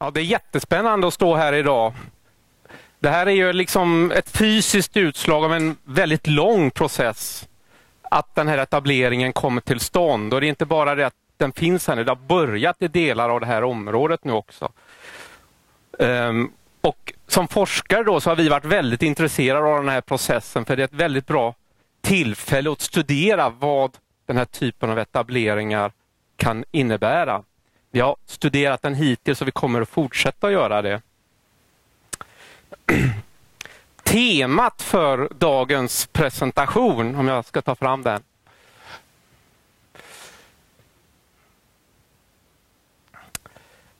Ja, det är jättespännande att stå här idag. Det här är ju liksom ett fysiskt utslag av en väldigt lång process. Att den här etableringen kommer till stånd. Och det är inte bara det att den finns här nu, det har börjat i delar av det här området nu också. Um, och som forskare då så har vi varit väldigt intresserade av den här processen för det är ett väldigt bra tillfälle att studera vad den här typen av etableringar kan innebära. Vi har studerat den hittills och vi kommer att fortsätta göra det. Temat för dagens presentation, om jag ska ta fram den.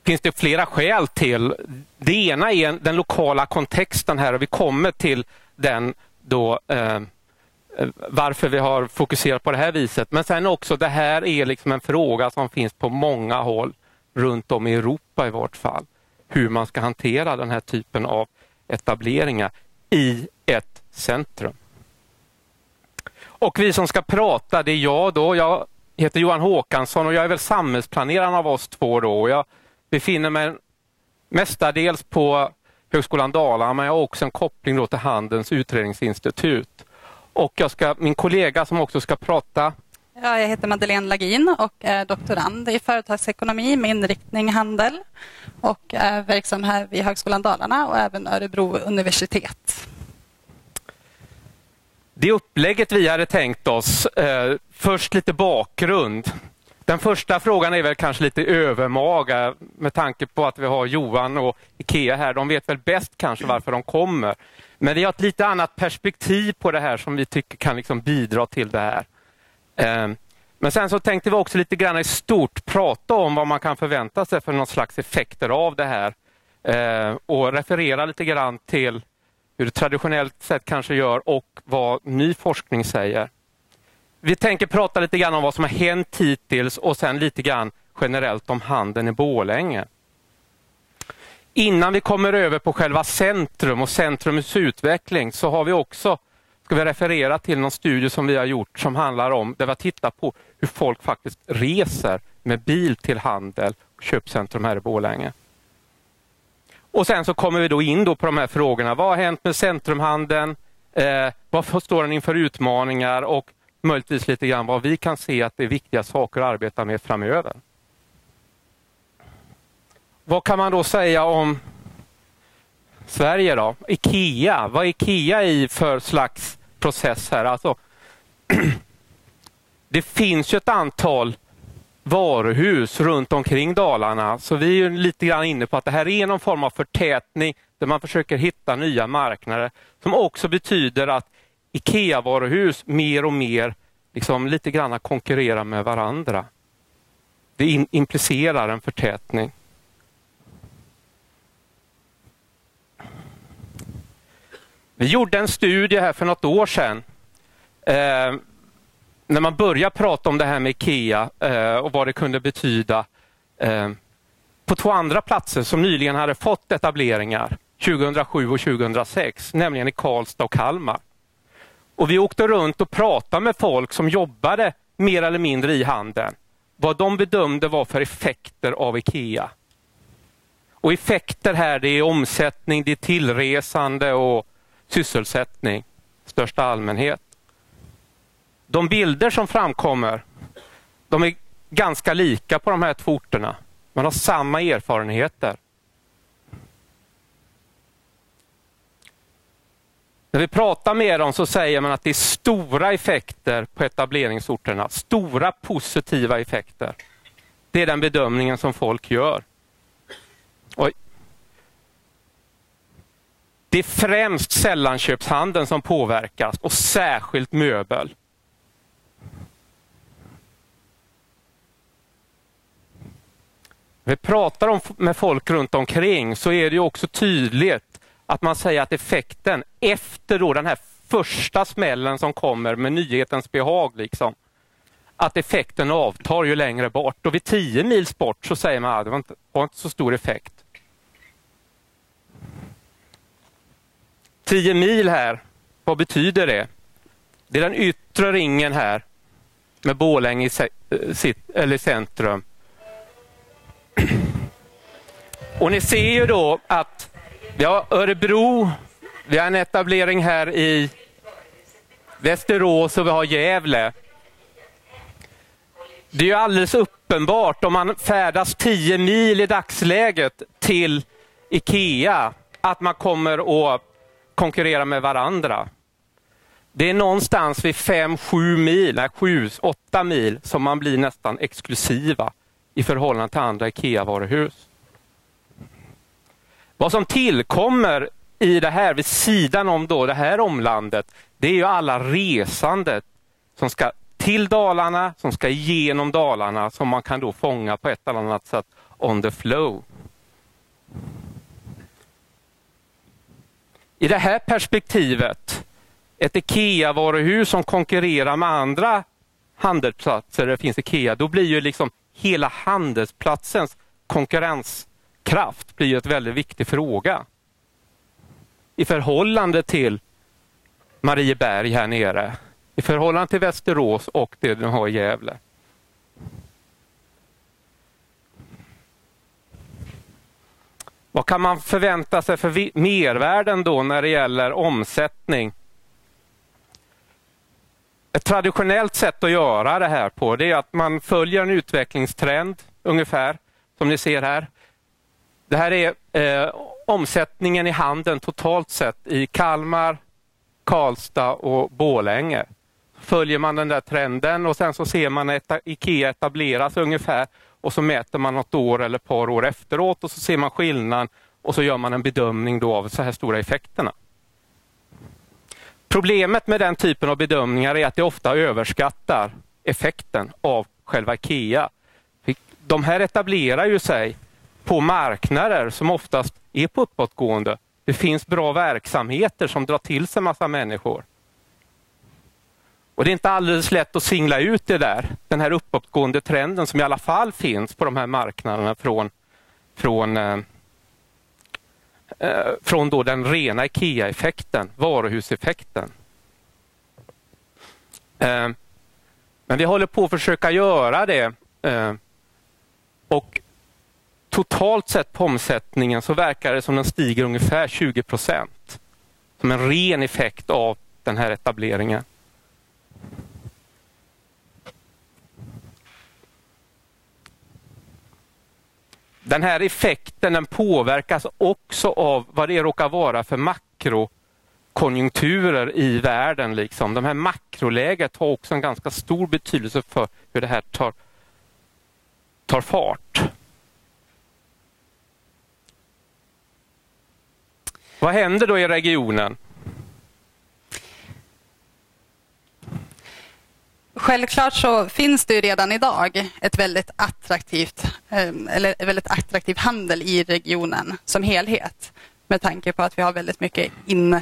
finns det flera skäl till. Det ena är den lokala kontexten här och vi kommer till den då eh, varför vi har fokuserat på det här viset. Men sen också det här är liksom en fråga som finns på många håll runt om i Europa i vart fall. Hur man ska hantera den här typen av etableringar i ett centrum. Och vi som ska prata, det är jag då. Jag heter Johan Håkansson och jag är väl samhällsplaneraren av oss två då. Jag befinner mig mestadels på Högskolan Dalarna men jag har också en koppling då till Handelns utredningsinstitut. Och jag ska, min kollega som också ska prata Ja, jag heter Madeleine Lagin och är doktorand i företagsekonomi med inriktning handel och är verksam här vid Högskolan Dalarna och även Örebro universitet. Det upplägget vi hade tänkt oss, eh, först lite bakgrund. Den första frågan är väl kanske lite övermaga med tanke på att vi har Johan och Ikea här. De vet väl bäst kanske varför de kommer. Men vi har ett lite annat perspektiv på det här som vi tycker kan liksom bidra till det här. Ehm, men sen så tänkte vi också lite grann i stort prata om vad man kan förvänta sig för någon slags effekter av det här ehm, och referera lite grann till hur det traditionellt sett kanske gör och vad ny forskning säger. Vi tänker prata lite grann om vad som har hänt hittills och sen lite grann generellt om handeln i Bålänge. Innan vi kommer över på själva centrum och centrumets utveckling så har vi också ska vi referera till någon studie som vi har gjort som handlar om, där vi har tittat på hur folk faktiskt reser med bil till handel och köpcentrum här i Borlänge. Och sen så kommer vi då in då på de här frågorna. Vad har hänt med centrumhandeln? Eh, vad står den inför utmaningar och möjligtvis lite grann vad vi kan se att det är viktiga saker att arbeta med framöver. Vad kan man då säga om Sverige då? IKEA, vad är IKEA i för slags process här? Alltså, det finns ju ett antal varuhus runt omkring Dalarna så vi är lite grann inne på att det här är någon form av förtätning där man försöker hitta nya marknader som också betyder att IKEA-varuhus mer och mer liksom lite grann konkurrerar med varandra. Det implicerar en förtätning. Vi gjorde en studie här för något år sedan. Eh, när man började prata om det här med IKEA eh, och vad det kunde betyda. Eh, på två andra platser som nyligen hade fått etableringar 2007 och 2006, nämligen i Karlstad och Kalmar. Och Vi åkte runt och pratade med folk som jobbade mer eller mindre i handeln. Vad de bedömde var för effekter av IKEA. Och effekter här det är omsättning, det är tillresande och sysselsättning i största allmänhet. De bilder som framkommer de är ganska lika på de här två orterna. Man har samma erfarenheter. När vi pratar med dem så säger man att det är stora effekter på etableringsorterna. Stora positiva effekter. Det är den bedömningen som folk gör. Och det är främst sällanköpshandeln som påverkas och särskilt möbel. När vi pratar om, med folk runt omkring så är det också tydligt att man säger att effekten efter då den här första smällen som kommer med nyhetens behag, liksom, att effekten avtar ju längre bort. Och vid 10 mils bort så säger man att det var inte, var inte så stor effekt. 10 mil här, vad betyder det? Det är den yttre ringen här med Borlänge i, eh, sitt, eller centrum. Och ni ser ju då att vi har Örebro, vi har en etablering här i Västerås och vi har Gävle. Det är ju alldeles uppenbart om man färdas 10 mil i dagsläget till IKEA att man kommer att konkurrera med varandra. Det är någonstans vid 5-7 mil, nej 7-8 mil som man blir nästan exklusiva i förhållande till andra IKEA-varuhus. Vad som tillkommer i det här vid sidan om då det här omlandet, det är ju alla resandet som ska till Dalarna, som ska genom Dalarna, som man kan då fånga på ett eller annat sätt on the flow. I det här perspektivet, ett IKEA-varuhus som konkurrerar med andra handelsplatser där det finns IKEA, då blir ju liksom hela handelsplatsens konkurrenskraft blir ett väldigt viktig fråga. I förhållande till Marieberg här nere, i förhållande till Västerås och det den har i Gävle. Vad kan man förvänta sig för mervärden då när det gäller omsättning? Ett traditionellt sätt att göra det här på det är att man följer en utvecklingstrend ungefär som ni ser här. Det här är eh, omsättningen i handeln totalt sett i Kalmar, Karlstad och Bålänge. Följer man den där trenden och sen så ser man att IKEA etableras ungefär och så mäter man något år eller ett par år efteråt och så ser man skillnaden och så gör man en bedömning då av så här stora effekterna. Problemet med den typen av bedömningar är att det ofta överskattar effekten av själva IKEA. De här etablerar ju sig på marknader som oftast är på uppåtgående. Det finns bra verksamheter som drar till sig massa människor. Och Det är inte alldeles lätt att singla ut det där, den här uppåtgående trenden som i alla fall finns på de här marknaderna från, från, eh, eh, från då den rena IKEA-effekten, varuhuseffekten. Eh, men vi håller på att försöka göra det. Eh, och totalt sett på omsättningen så verkar det som den stiger ungefär 20 procent. Som en ren effekt av den här etableringen. Den här effekten den påverkas också av vad det råkar vara för makrokonjunkturer i världen. Liksom. De här makroläget har också en ganska stor betydelse för hur det här tar, tar fart. Vad händer då i regionen? Självklart så finns det redan idag ett väldigt attraktivt, eh, eller väldigt attraktiv handel i regionen som helhet. Med tanke på att vi har väldigt mycket in,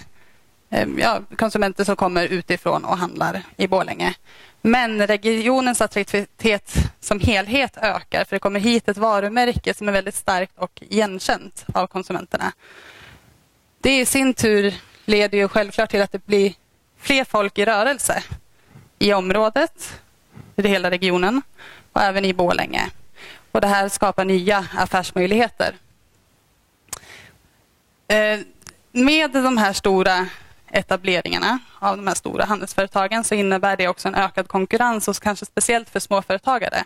eh, ja, konsumenter som kommer utifrån och handlar i Borlänge. Men regionens attraktivitet som helhet ökar för det kommer hit ett varumärke som är väldigt starkt och igenkänt av konsumenterna. Det i sin tur leder ju självklart till att det blir fler folk i rörelse i området, i hela regionen och även i Bålänge. Och det här skapar nya affärsmöjligheter. Eh, med de här stora etableringarna av de här stora handelsföretagen så innebär det också en ökad konkurrens och kanske speciellt för småföretagare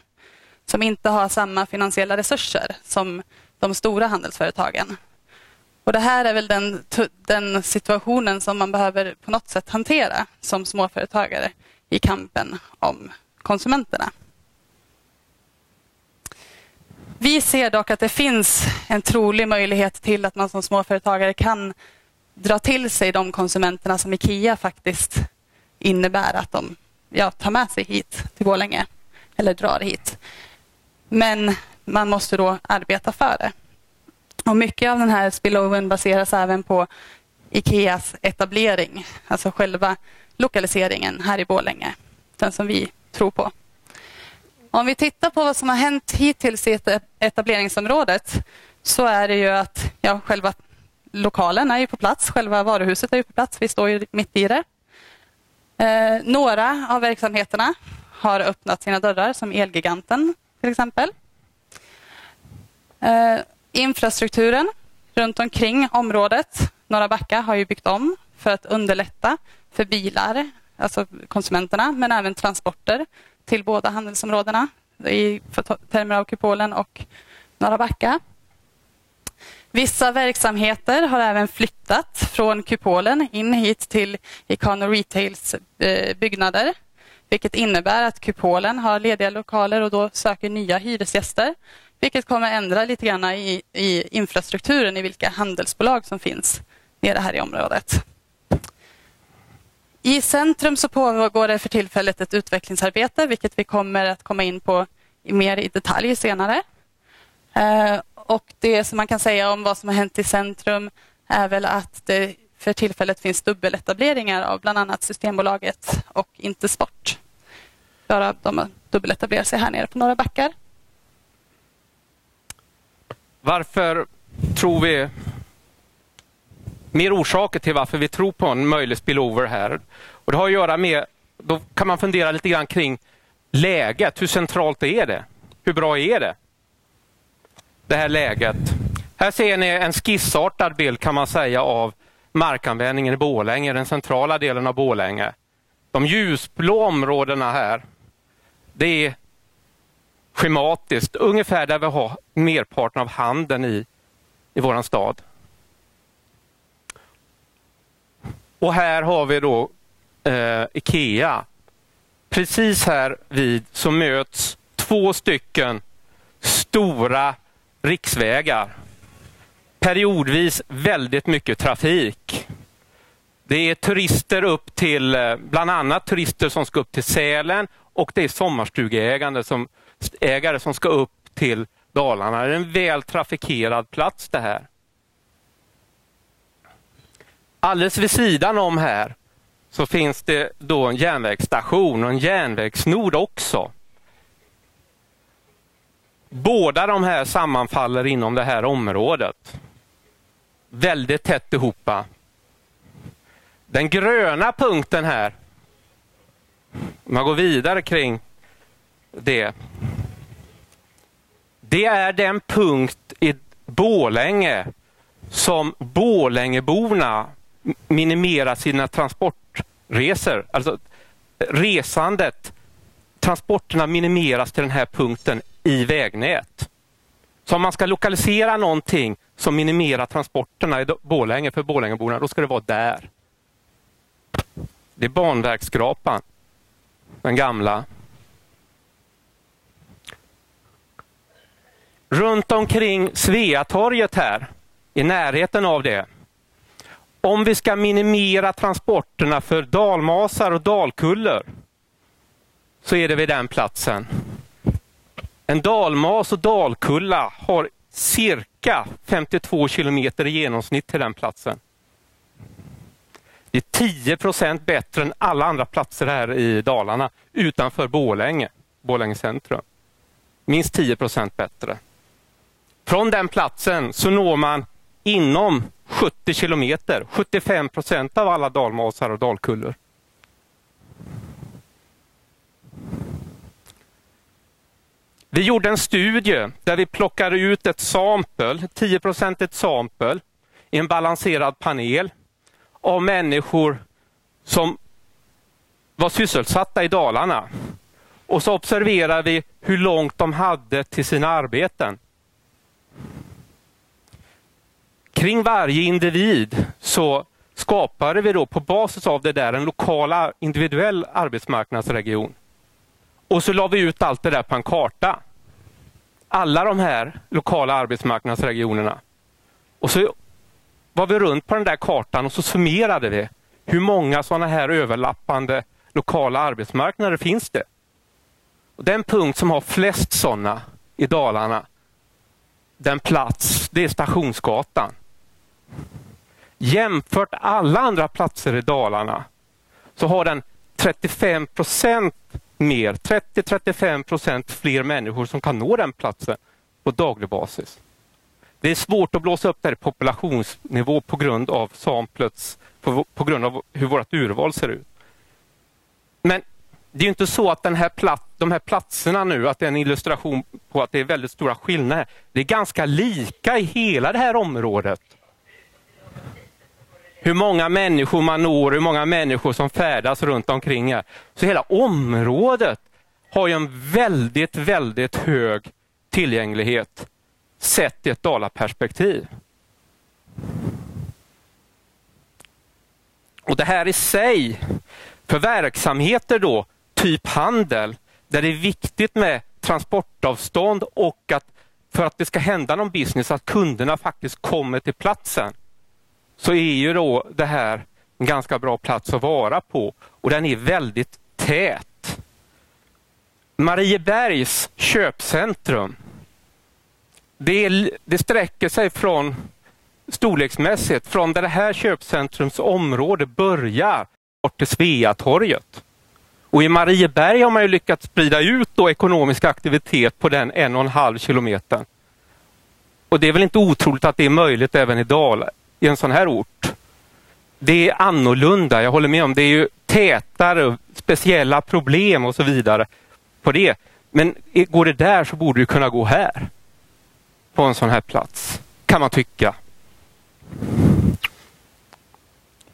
som inte har samma finansiella resurser som de stora handelsföretagen. Och Det här är väl den, den situationen som man behöver på något sätt hantera som småföretagare i kampen om konsumenterna. Vi ser dock att det finns en trolig möjlighet till att man som småföretagare kan dra till sig de konsumenterna som IKEA faktiskt innebär att de ja, tar med sig hit till Borlänge eller drar hit. Men man måste då arbeta för det. Och mycket av den här spillovern baseras även på Ikeas etablering, alltså själva lokaliseringen här i Borlänge. Den som vi tror på. Om vi tittar på vad som har hänt hittills i etableringsområdet så är det ju att ja, själva lokalen är ju på plats, själva varuhuset är ju på plats, vi står ju mitt i det. Eh, några av verksamheterna har öppnat sina dörrar som Elgiganten till exempel. Eh, Infrastrukturen runt omkring området, Norra Backa, har ju byggt om för att underlätta för bilar, alltså konsumenterna, men även transporter till båda handelsområdena i termer av kupolen och Norra Backa. Vissa verksamheter har även flyttat från kupolen in hit till Ikano Retails eh, byggnader. Vilket innebär att kupolen har lediga lokaler och då söker nya hyresgäster. Vilket kommer ändra lite grann i, i infrastrukturen i vilka handelsbolag som finns nere här i området. I centrum så pågår det för tillfället ett utvecklingsarbete vilket vi kommer att komma in på mer i detalj senare. Eh, och Det som man kan säga om vad som har hänt i centrum är väl att det för tillfället finns dubbeletableringar av bland annat Systembolaget och Intersport. Bara de har dubbeletablerat sig här nere på Norra Backar. Varför tror vi mer orsaker till varför vi tror på en möjlig spillover här. Och det har att göra med, då kan man fundera lite grann kring läget. Hur centralt är det? Hur bra är det? Det här läget. Här ser ni en skissartad bild kan man säga av markanvändningen i Bålänge, den centrala delen av Bålänge. De ljusblå områdena här, det är schematiskt ungefär där vi har merparten av handeln i, i vår stad. Och här har vi då eh, Ikea. Precis här vid så möts två stycken stora riksvägar. Periodvis väldigt mycket trafik. Det är turister upp till, eh, bland annat turister som ska upp till Sälen och det är sommarstugeägare som, ägare som ska upp till Dalarna. Det är en väl trafikerad plats det här. Alldeles vid sidan om här så finns det då en järnvägsstation och en järnvägsnod också. Båda de här sammanfaller inom det här området. Väldigt tätt ihop. Den gröna punkten här, om man går vidare kring det. Det är den punkt i Bålänge som Bålängeborna minimera sina transportresor. Alltså resandet, transporterna minimeras till den här punkten i vägnät. Så om man ska lokalisera någonting som minimerar transporterna i Borlänge för Borlängeborna, då ska det vara där. Det är Banverksskrapan, den gamla. Runt omkring Sveatorget här, i närheten av det, om vi ska minimera transporterna för dalmasar och dalkullor så är det vid den platsen. En dalmas och dalkulla har cirka 52 kilometer i genomsnitt till den platsen. Det är 10 procent bättre än alla andra platser här i Dalarna utanför Bålänge, Bålänge centrum. Minst 10 procent bättre. Från den platsen så når man inom 70 kilometer, 75 procent av alla dalmasar och dalkullor. Vi gjorde en studie där vi plockade ut ett sampel, 10 ett sampel i en balanserad panel av människor som var sysselsatta i Dalarna. Och så observerade vi hur långt de hade till sina arbeten kring varje individ så skapade vi då på basis av det där en lokal individuell arbetsmarknadsregion. Och så la vi ut allt det där på en karta. Alla de här lokala arbetsmarknadsregionerna. Och så var vi runt på den där kartan och så summerade vi hur många sådana här överlappande lokala arbetsmarknader finns det. Och den punkt som har flest sådana i Dalarna, den plats, det är Stationsgatan. Jämfört alla andra platser i Dalarna så har den 35 procent mer, 30-35 procent fler människor som kan nå den platsen på daglig basis. Det är svårt att blåsa upp det här populationsnivå på grund av samplets, på, på grund av hur vårt urval ser ut. Men det är inte så att den här plat, de här platserna nu, att det är en illustration på att det är väldigt stora skillnader. Det är ganska lika i hela det här området. Hur många människor man når, hur många människor som färdas runt omkring här. Så hela området har ju en väldigt, väldigt hög tillgänglighet sett i ett dalaperspektiv. Och det här i sig, för verksamheter då, typ handel, där det är viktigt med transportavstånd och att för att det ska hända någon business, att kunderna faktiskt kommer till platsen, så är ju då det här en ganska bra plats att vara på och den är väldigt tät. Mariebergs köpcentrum, det, är, det sträcker sig från storleksmässigt från där det här köpcentrums område börjar bort till Sveatorget. Och i Marieberg har man ju lyckats sprida ut då ekonomisk aktivitet på den en och en halv kilometern. Och det är väl inte otroligt att det är möjligt även i Dala, i en sån här ort. Det är annorlunda, jag håller med om det är ju tätare, speciella problem och så vidare på det. Men går det där så borde det kunna gå här. På en sån här plats, kan man tycka.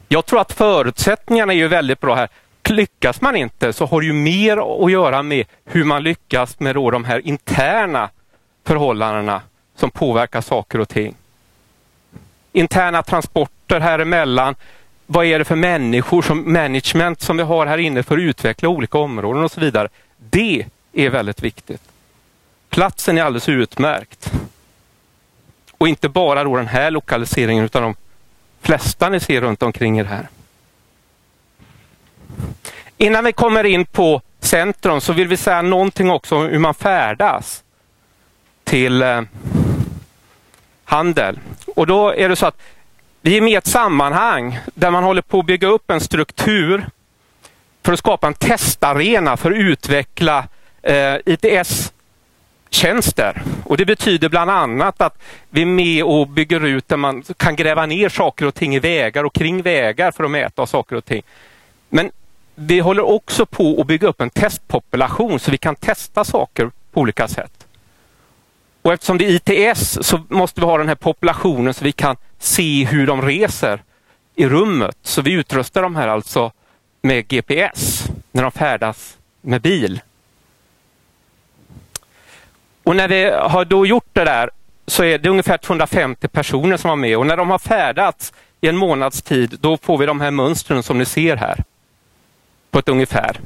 Jag tror att förutsättningarna är ju väldigt bra här. Lyckas man inte så har det ju mer att göra med hur man lyckas med då de här interna förhållandena som påverkar saker och ting. Interna transporter här emellan. Vad är det för människor som management som vi har här inne för att utveckla olika områden och så vidare. Det är väldigt viktigt. Platsen är alldeles utmärkt. Och inte bara då den här lokaliseringen utan de flesta ni ser runt omkring er här. Innan vi kommer in på centrum så vill vi säga någonting också om hur man färdas till eh, handel. Och då är det så att vi är med i ett sammanhang där man håller på att bygga upp en struktur för att skapa en testarena för att utveckla eh, ITS tjänster. Och Det betyder bland annat att vi är med och bygger ut där man kan gräva ner saker och ting i vägar och kring vägar för att mäta saker och ting. Men vi håller också på att bygga upp en testpopulation så vi kan testa saker på olika sätt. Och eftersom det är ITS så måste vi ha den här populationen så vi kan se hur de reser i rummet. Så vi utrustar de här alltså med GPS när de färdas med bil. Och när vi har då gjort det där så är det ungefär 250 personer som var med och när de har färdats i en månads tid då får vi de här mönstren som ni ser här. På ett ungefär.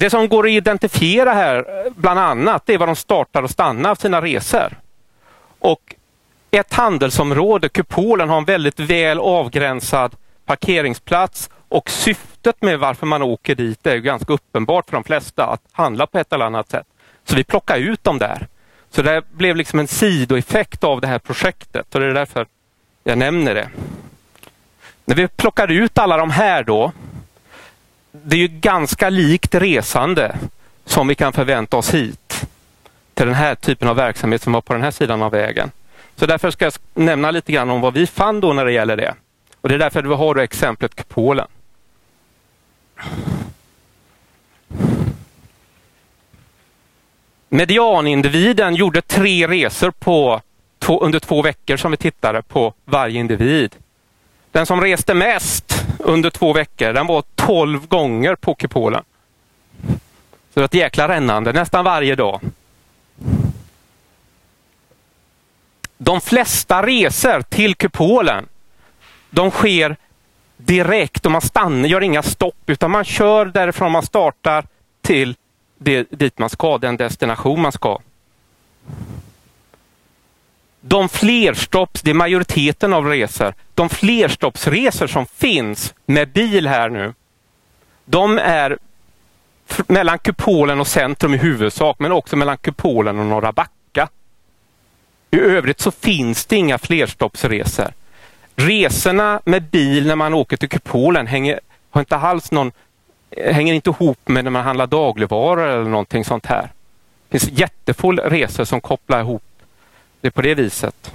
Det som går att identifiera här bland annat är var de startar och stannar sina resor. Och ett handelsområde, kupolen, har en väldigt väl avgränsad parkeringsplats och syftet med varför man åker dit är ganska uppenbart för de flesta att handla på ett eller annat sätt. Så vi plockar ut dem där. Så det blev liksom en sidoeffekt av det här projektet och det är därför jag nämner det. När vi plockar ut alla de här då, det är ju ganska likt resande som vi kan förvänta oss hit till den här typen av verksamhet som var på den här sidan av vägen. Så därför ska jag nämna lite grann om vad vi fann då när det gäller det. Och Det är därför vi har exemplet kupolen. Medianindividen gjorde tre resor på två, under två veckor som vi tittade på varje individ. Den som reste mest under två veckor, den var 12 gånger på kupolen. Så det var ett jäkla rännande nästan varje dag. De flesta resor till kupolen, de sker direkt och man stannar, gör inga stopp utan man kör därifrån man startar till det, dit man ska, den destination man ska. De flerstopps, det är majoriteten av resor, de flerstoppsresor som finns med bil här nu, de är mellan kupolen och centrum i huvudsak, men också mellan kupolen och Norra Backa. I övrigt så finns det inga flerstoppsresor. Resorna med bil när man åker till kupolen hänger, har inte alls någon, eh, hänger inte ihop med när man handlar dagligvaror eller någonting sånt här. Det finns jättefå resor som kopplar ihop det på det viset.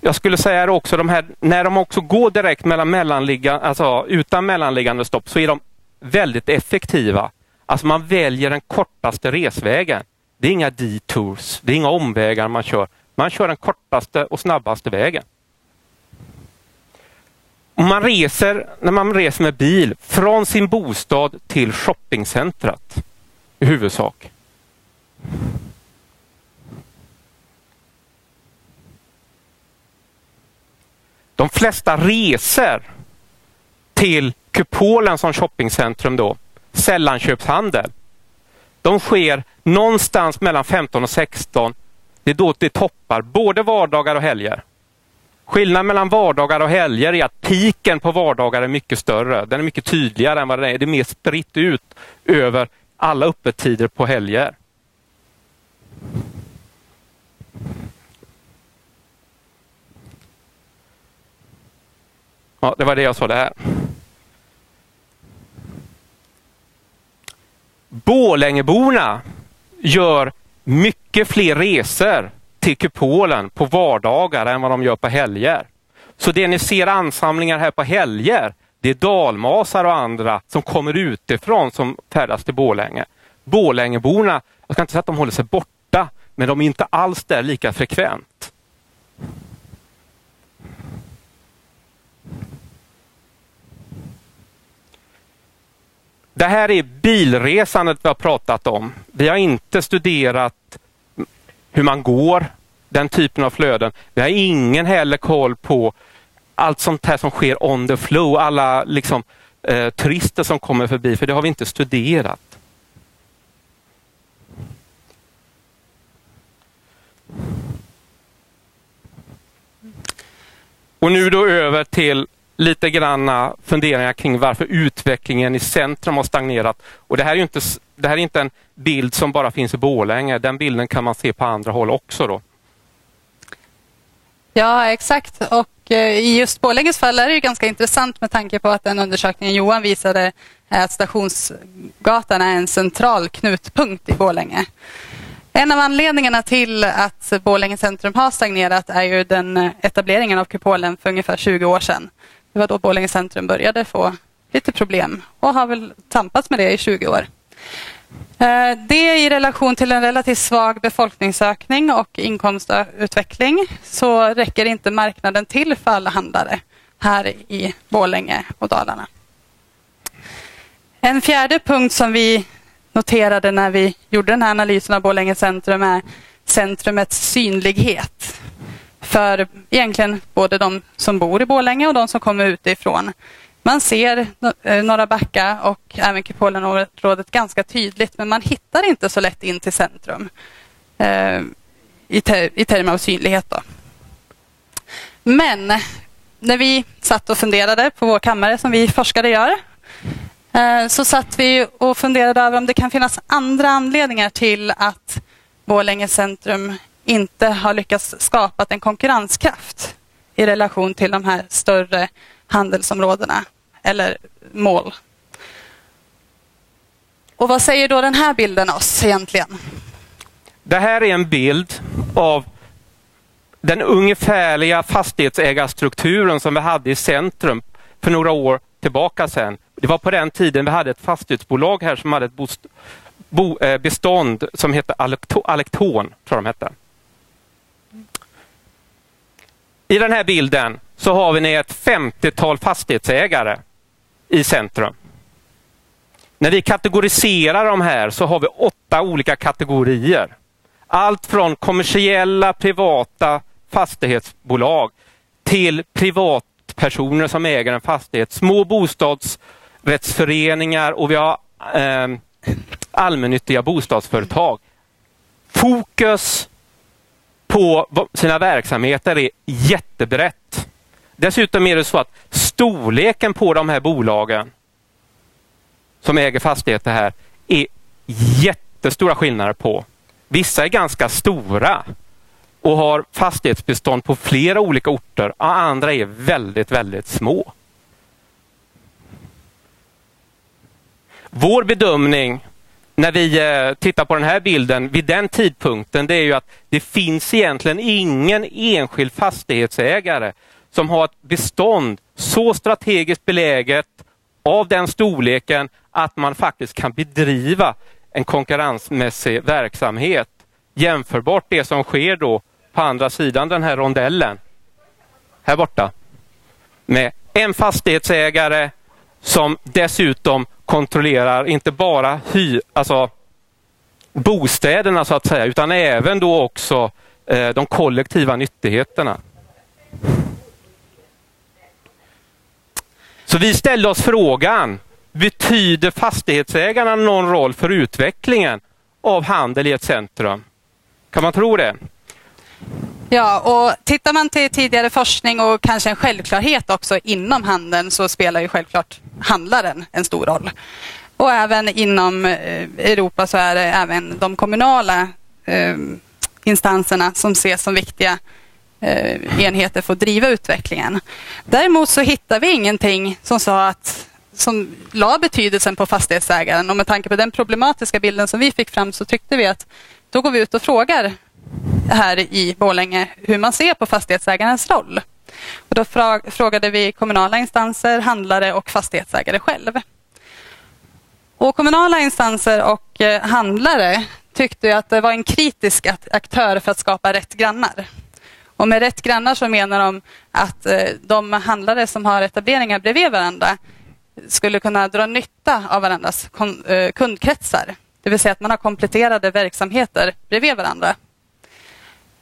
Jag skulle säga också de här, när de också går direkt mellan mellanliggande, alltså utan mellanliggande stopp så är de väldigt effektiva. Alltså man väljer den kortaste resvägen. Det är inga detours, det är inga omvägar man kör. Man kör den kortaste och snabbaste vägen. Och man reser, när man reser med bil, från sin bostad till shoppingcentret, i huvudsak. De flesta resor till Kupolen som shoppingcentrum då, sällanköpshandel, de sker någonstans mellan 15 och 16. Det är då det toppar både vardagar och helger. Skillnaden mellan vardagar och helger är att piken på vardagar är mycket större. Den är mycket tydligare än vad den är. Det är mer spritt ut över alla öppettider på helger. Ja, det var det jag sa där. Borlängeborna Bålängeborna gör mycket fler resor till kupolen på vardagar än vad de gör på helger. Så det ni ser ansamlingar här på helger, det är dalmasar och andra som kommer utifrån som färdas till Bålänge. Bålängeborna, jag ska inte säga att de håller sig borta, men de är inte alls där lika frekvent. Det här är bilresandet vi har pratat om. Vi har inte studerat hur man går, den typen av flöden. Vi har ingen heller koll på allt sånt här som sker on the flow, alla liksom, eh, turister som kommer förbi, för det har vi inte studerat. Och nu då över till lite granna eh, funderingar kring varför utvecklingen i centrum har stagnerat. Och det här är inte, det här är inte en bild som bara finns i Borlänge. Den bilden kan man se på andra håll också. Då. Ja, exakt. Och eh, i just Borlänges fall är det ganska intressant med tanke på att den undersökningen Johan visade eh, att Stationsgatan är en central knutpunkt i Borlänge. En av anledningarna till att Borlänge centrum har stagnerat är ju den etableringen av kupolen för ungefär 20 år sedan. Det var då Borlänge centrum började få lite problem och har väl tampats med det i 20 år. Eh, det i relation till en relativt svag befolkningsökning och inkomstutveckling så räcker inte marknaden till för alla handlare här i Borlänge och Dalarna. En fjärde punkt som vi noterade när vi gjorde den här analysen av Borlänge centrum är centrumets synlighet för egentligen både de som bor i Borlänge och de som kommer utifrån. Man ser eh, Norra Backa och även Kupolenområdet ganska tydligt men man hittar inte så lätt in till centrum eh, i, ter i termer av synlighet. Då. Men när vi satt och funderade på vår kammare som vi forskare gör eh, så satt vi och funderade över om det kan finnas andra anledningar till att Borlänge centrum inte har lyckats skapa en konkurrenskraft i relation till de här större handelsområdena eller mål. Och vad säger då den här bilden oss egentligen? Det här är en bild av den ungefärliga fastighetsägarstrukturen som vi hade i centrum för några år tillbaka sedan. Det var på den tiden vi hade ett fastighetsbolag här som hade ett eh, bestånd som hette Alekton, tror jag de hette. I den här bilden så har vi ett 50-tal fastighetsägare i centrum. När vi kategoriserar de här så har vi åtta olika kategorier. Allt från kommersiella privata fastighetsbolag till privatpersoner som äger en fastighet, små bostadsrättsföreningar och vi har eh, allmännyttiga bostadsföretag. Fokus på sina verksamheter är jättebrett. Dessutom är det så att storleken på de här bolagen som äger fastigheter här är jättestora skillnader på. Vissa är ganska stora och har fastighetsbestånd på flera olika orter och andra är väldigt, väldigt små. Vår bedömning när vi eh, tittar på den här bilden vid den tidpunkten, det är ju att det finns egentligen ingen enskild fastighetsägare som har ett bestånd så strategiskt beläget av den storleken att man faktiskt kan bedriva en konkurrensmässig verksamhet jämförbart det som sker då på andra sidan den här rondellen. Här borta. Med en fastighetsägare som dessutom kontrollerar inte bara hy, alltså bostäderna så att säga, utan även då också eh, de kollektiva nyttigheterna. Så vi ställde oss frågan, betyder fastighetsägarna någon roll för utvecklingen av handel i ett centrum? Kan man tro det? Ja, och tittar man till tidigare forskning och kanske en självklarhet också inom handeln så spelar ju självklart handlaren en stor roll. Och även inom eh, Europa så är det även de kommunala eh, instanserna som ses som viktiga eh, enheter för att driva utvecklingen. Däremot så hittar vi ingenting som sa att som la betydelsen på fastighetsägaren och med tanke på den problematiska bilden som vi fick fram så tyckte vi att då går vi ut och frågar här i Borlänge hur man ser på fastighetsägarens roll. Och då frågade vi kommunala instanser, handlare och fastighetsägare själv. Och kommunala instanser och eh, handlare tyckte att det var en kritisk aktör för att skapa rätt grannar. Och med rätt grannar så menar de att eh, de handlare som har etableringar bredvid varandra skulle kunna dra nytta av varandras eh, kundkretsar. Det vill säga att man har kompletterade verksamheter bredvid varandra.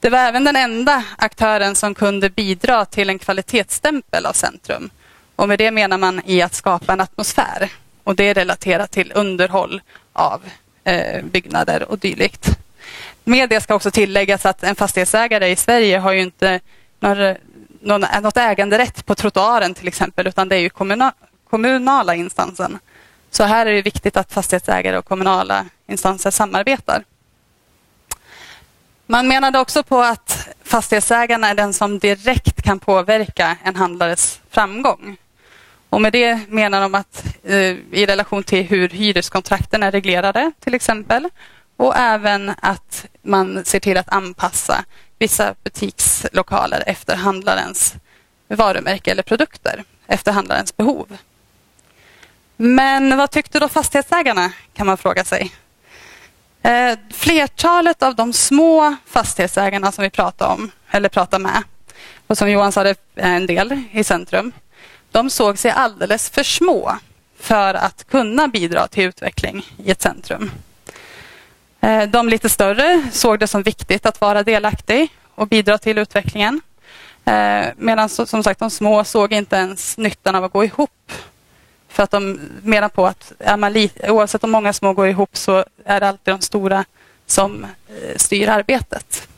Det var även den enda aktören som kunde bidra till en kvalitetsstämpel av centrum. Och med det menar man i att skapa en atmosfär. Och det är relaterat till underhåll av eh, byggnader och dylikt. Med det ska också tilläggas att en fastighetsägare i Sverige har ju inte någon, någon, något äganderätt på trottoaren till exempel, utan det är ju kommunala, kommunala instansen. Så här är det viktigt att fastighetsägare och kommunala instanser samarbetar. Man menade också på att fastighetsägarna är den som direkt kan påverka en handlares framgång. Och med det menar de att eh, i relation till hur hyreskontrakten är reglerade till exempel och även att man ser till att anpassa vissa butikslokaler efter handlarens varumärke eller produkter, efter handlarens behov. Men vad tyckte då fastighetsägarna kan man fråga sig. Eh, flertalet av de små fastighetsägarna som vi pratar om, eller pratar med, och som Johan sa, det är en del i centrum, de såg sig alldeles för små för att kunna bidra till utveckling i ett centrum. Eh, de lite större såg det som viktigt att vara delaktig och bidra till utvecklingen. Eh, medan som sagt de små såg inte ens nyttan av att gå ihop för att de menar på att är man oavsett om många små går ihop så är det alltid de stora som eh, styr arbetet.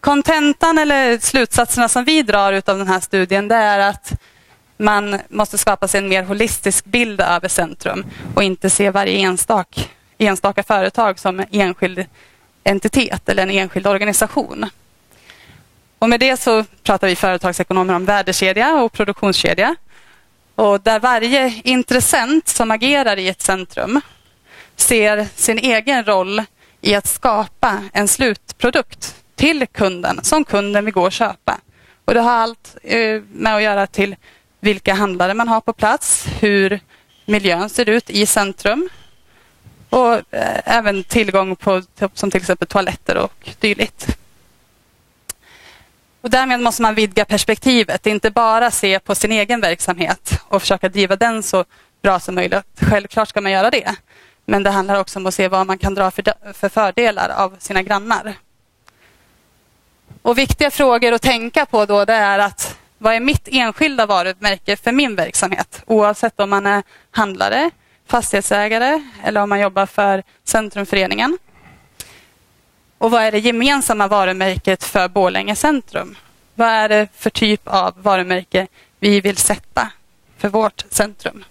Kontentan eller slutsatserna som vi drar av den här studien det är att man måste skapa sig en mer holistisk bild över centrum och inte se varje enstak, enstaka företag som en enskild entitet eller en enskild organisation. Och med det så pratar vi företagsekonomer om värdekedja och produktionskedja. Och där varje intressent som agerar i ett centrum ser sin egen roll i att skapa en slutprodukt till kunden som kunden vill gå och köpa. Och det har allt eh, med att göra till vilka handlare man har på plats, hur miljön ser ut i centrum och eh, även tillgång på som till exempel toaletter och dylikt. Och därmed måste man vidga perspektivet, inte bara se på sin egen verksamhet och försöka driva den så bra som möjligt. Självklart ska man göra det. Men det handlar också om att se vad man kan dra för fördelar av sina grannar. Och Viktiga frågor att tänka på då det är att vad är mitt enskilda varumärke för min verksamhet? Oavsett om man är handlare, fastighetsägare eller om man jobbar för Centrumföreningen. Och vad är det gemensamma varumärket för Borlänge centrum? Vad är det för typ av varumärke vi vill sätta för vårt centrum?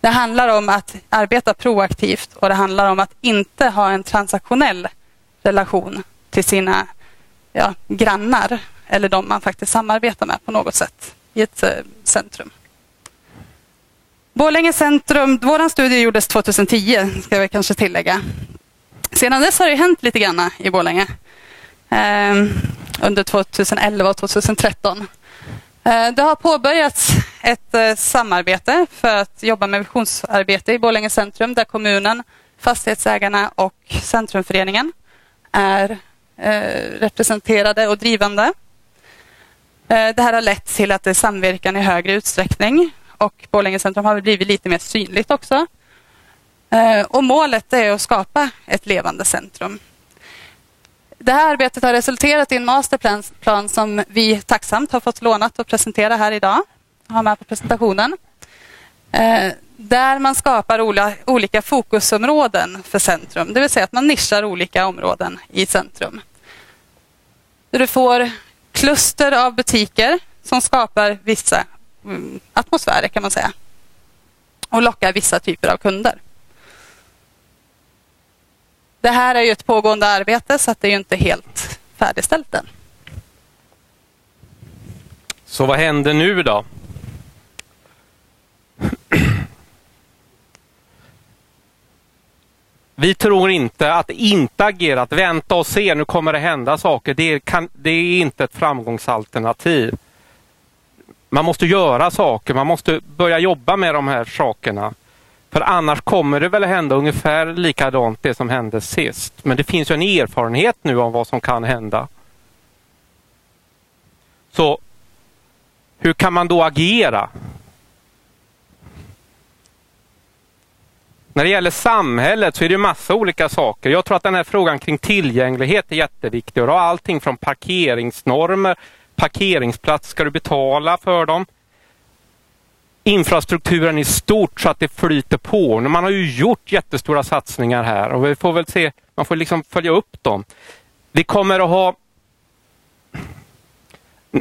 Det handlar om att arbeta proaktivt och det handlar om att inte ha en transaktionell relation till sina ja, grannar eller de man faktiskt samarbetar med på något sätt i ett eh, centrum. Borlänge centrum, vår studie gjordes 2010, ska vi kanske tillägga. Sedan dess har det hänt lite grann i Borlänge. Ehm, under 2011 och 2013. Ehm, det har påbörjats ett eh, samarbete för att jobba med visionsarbete i Borlänge centrum där kommunen, fastighetsägarna och Centrumföreningen är eh, representerade och drivande. Ehm, det här har lett till att det är samverkan i högre utsträckning och Borlänge centrum har blivit lite mer synligt också. Eh, och målet är att skapa ett levande centrum det här arbetet har resulterat i en masterplan som vi tacksamt har fått lånat och presentera här idag. Har med på presentationen. Eh, där man skapar olika fokusområden för centrum. Det vill säga att man nischar olika områden i centrum. Du får kluster av butiker som skapar vissa mm, atmosfärer kan man säga. Och lockar vissa typer av kunder. Det här är ju ett pågående arbete så att det är ju inte helt färdigställt än. Så vad händer nu då? Vi tror inte att inte agera, att vänta och se, nu kommer det hända saker. Det, kan, det är inte ett framgångsalternativ. Man måste göra saker, man måste börja jobba med de här sakerna. För annars kommer det väl hända ungefär likadant det som hände sist. Men det finns ju en erfarenhet nu om vad som kan hända. Så hur kan man då agera? När det gäller samhället så är det massa olika saker. Jag tror att den här frågan kring tillgänglighet är jätteviktig. Och allting från parkeringsnormer, parkeringsplats, ska du betala för dem? Infrastrukturen i stort så att det flyter på. Man har ju gjort jättestora satsningar här och vi får väl se, man får liksom följa upp dem. Vi kommer att ha,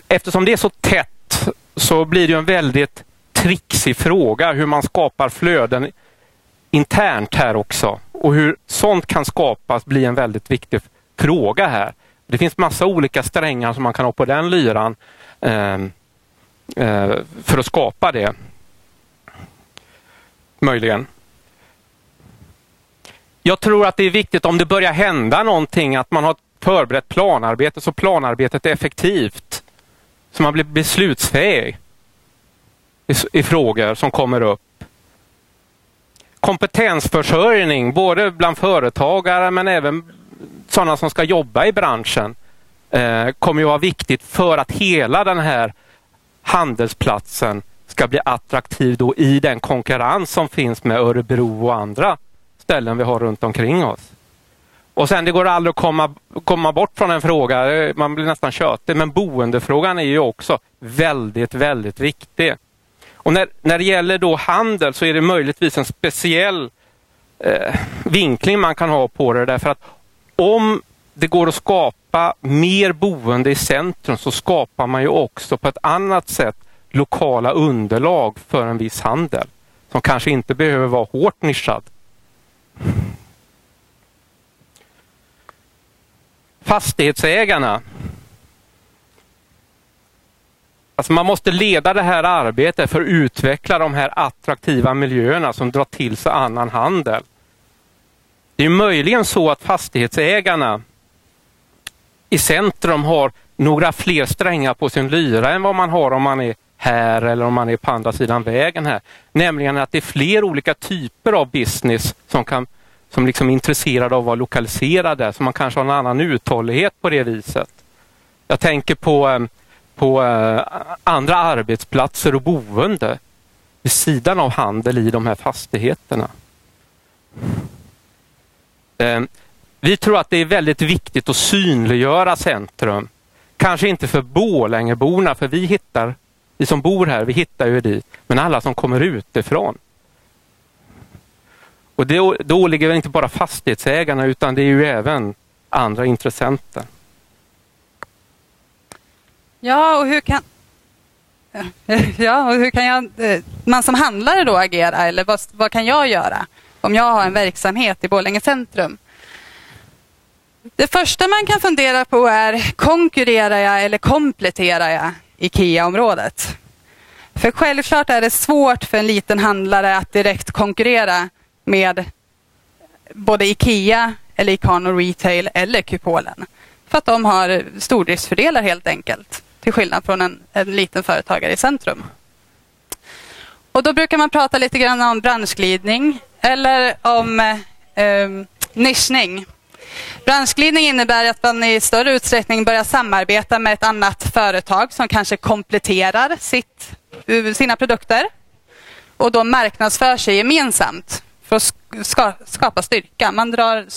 eftersom det är så tätt så blir det en väldigt trixig fråga hur man skapar flöden internt här också. Och hur sånt kan skapas blir en väldigt viktig fråga här. Det finns massa olika strängar som man kan ha på den lyran eh, eh, för att skapa det. Möjligen. Jag tror att det är viktigt om det börjar hända någonting att man har förberett planarbete så planarbetet är effektivt. Så man blir beslutsfähig i, i frågor som kommer upp. Kompetensförsörjning både bland företagare men även sådana som ska jobba i branschen eh, kommer att vara viktigt för att hela den här handelsplatsen ska bli attraktiv då i den konkurrens som finns med Örebro och andra ställen vi har runt omkring oss. Och sen det går aldrig att komma, komma bort från en fråga, eh, man blir nästan tjötig, men boendefrågan är ju också väldigt, väldigt viktig. Och när, när det gäller då handel så är det möjligtvis en speciell eh, vinkling man kan ha på det därför att om det går att skapa mer boende i centrum så skapar man ju också på ett annat sätt lokala underlag för en viss handel som kanske inte behöver vara hårt nischad. Fastighetsägarna. Alltså man måste leda det här arbetet för att utveckla de här attraktiva miljöerna som drar till sig annan handel. Det är möjligen så att fastighetsägarna i centrum har några fler strängar på sin lyra än vad man har om man är här eller om man är på andra sidan vägen här. Nämligen att det är fler olika typer av business som, kan, som liksom är intresserade av att vara lokaliserade så man kanske har en annan uthållighet på det viset. Jag tänker på, eh, på eh, andra arbetsplatser och boende vid sidan av handel i de här fastigheterna. Eh, vi tror att det är väldigt viktigt att synliggöra centrum. Kanske inte för Borlängeborna, för vi hittar vi som bor här, vi hittar ju dit. Men alla som kommer utifrån. Och det, det åligger inte bara fastighetsägarna utan det är ju även andra intressenter. Ja, och hur kan, ja, och hur kan jag, eh, man som handlare då agera? Eller vad, vad kan jag göra om jag har en verksamhet i Borlänge centrum? Det första man kan fundera på är, konkurrerar jag eller kompletterar jag IKEA-området. För självklart är det svårt för en liten handlare att direkt konkurrera med både IKEA, eller Icano Retail eller Kupolen. För att de har stordriftsfördelar helt enkelt. Till skillnad från en, en liten företagare i centrum. Och Då brukar man prata lite grann om branschglidning eller om eh, ehm, nischning. Branschglidning innebär att man i större utsträckning börjar samarbeta med ett annat företag som kanske kompletterar sitt, eh, sina produkter och då marknadsför sig gemensamt för att skapa styrka. Man drar,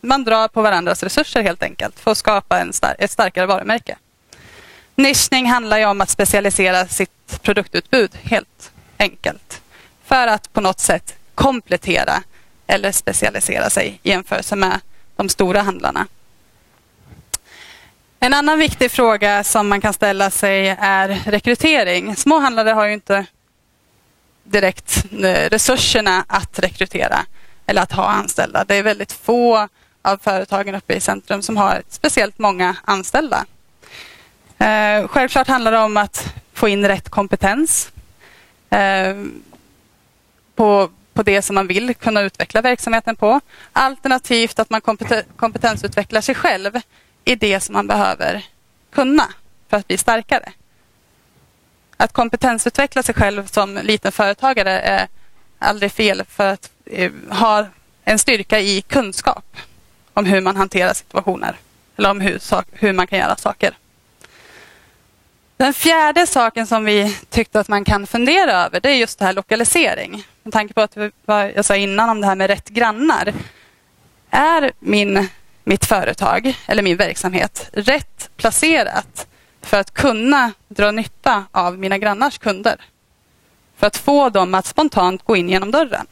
man drar på varandras resurser helt enkelt för att skapa en star ett starkare varumärke. Nischning handlar ju om att specialisera sitt produktutbud helt enkelt. För att på något sätt komplettera eller specialisera sig i jämförelse med de stora handlarna. En annan viktig fråga som man kan ställa sig är rekrytering. Små handlare har ju inte direkt eh, resurserna att rekrytera eller att ha anställda. Det är väldigt få av företagen uppe i centrum som har speciellt många anställda. Eh, självklart handlar det om att få in rätt kompetens eh, på, på det som man vill kunna utveckla verksamheten på. Alternativt att man kompetensutvecklar sig själv i det som man behöver kunna för att bli starkare. Att kompetensutveckla sig själv som liten företagare är aldrig fel för att eh, ha en styrka i kunskap om hur man hanterar situationer eller om hur, hur man kan göra saker. Den fjärde saken som vi tyckte att man kan fundera över det är just det här lokalisering. Med tanke på att vad jag sa innan om det här med rätt grannar. Är min, mitt företag eller min verksamhet rätt placerat för att kunna dra nytta av mina grannars kunder? För att få dem att spontant gå in genom dörren?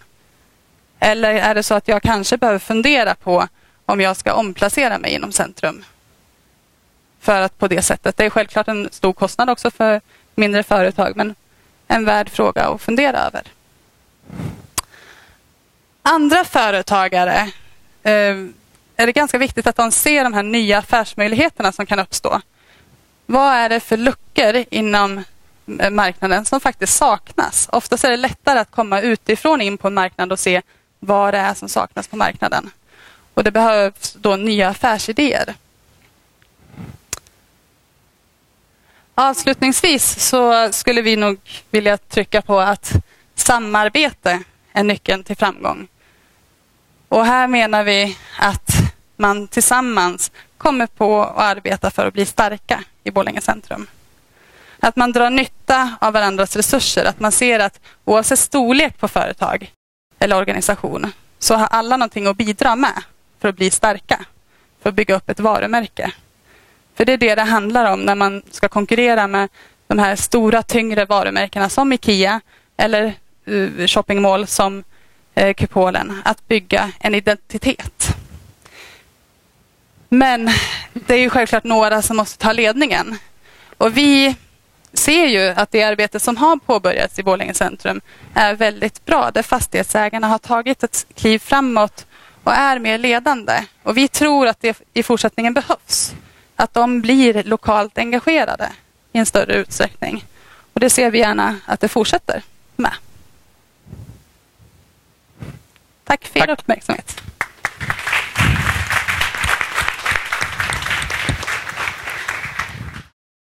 Eller är det så att jag kanske behöver fundera på om jag ska omplacera mig inom centrum för att på det sättet. Det är självklart en stor kostnad också för mindre företag men en värd fråga att fundera över. Andra företagare eh, är det ganska viktigt att de ser de här nya affärsmöjligheterna som kan uppstå. Vad är det för luckor inom eh, marknaden som faktiskt saknas? Oftast är det lättare att komma utifrån in på en marknad och se vad det är som saknas på marknaden. Och Det behövs då nya affärsidéer. Avslutningsvis så skulle vi nog vilja trycka på att samarbete är nyckeln till framgång. Och här menar vi att man tillsammans kommer på att arbeta för att bli starka i Borlänge centrum. Att man drar nytta av varandras resurser, att man ser att oavsett storlek på företag eller organisation så har alla någonting att bidra med för att bli starka, för att bygga upp ett varumärke. För det är det det handlar om när man ska konkurrera med de här stora tyngre varumärkena som Ikea eller eh, shoppingmål som eh, Kupolen. Att bygga en identitet. Men det är ju självklart några som måste ta ledningen. Och vi ser ju att det arbete som har påbörjats i Borlänge centrum är väldigt bra. Där fastighetsägarna har tagit ett kliv framåt och är mer ledande. Och vi tror att det i fortsättningen behövs att de blir lokalt engagerade i en större utsträckning. Och Det ser vi gärna att det fortsätter med. Tack för er uppmärksamhet.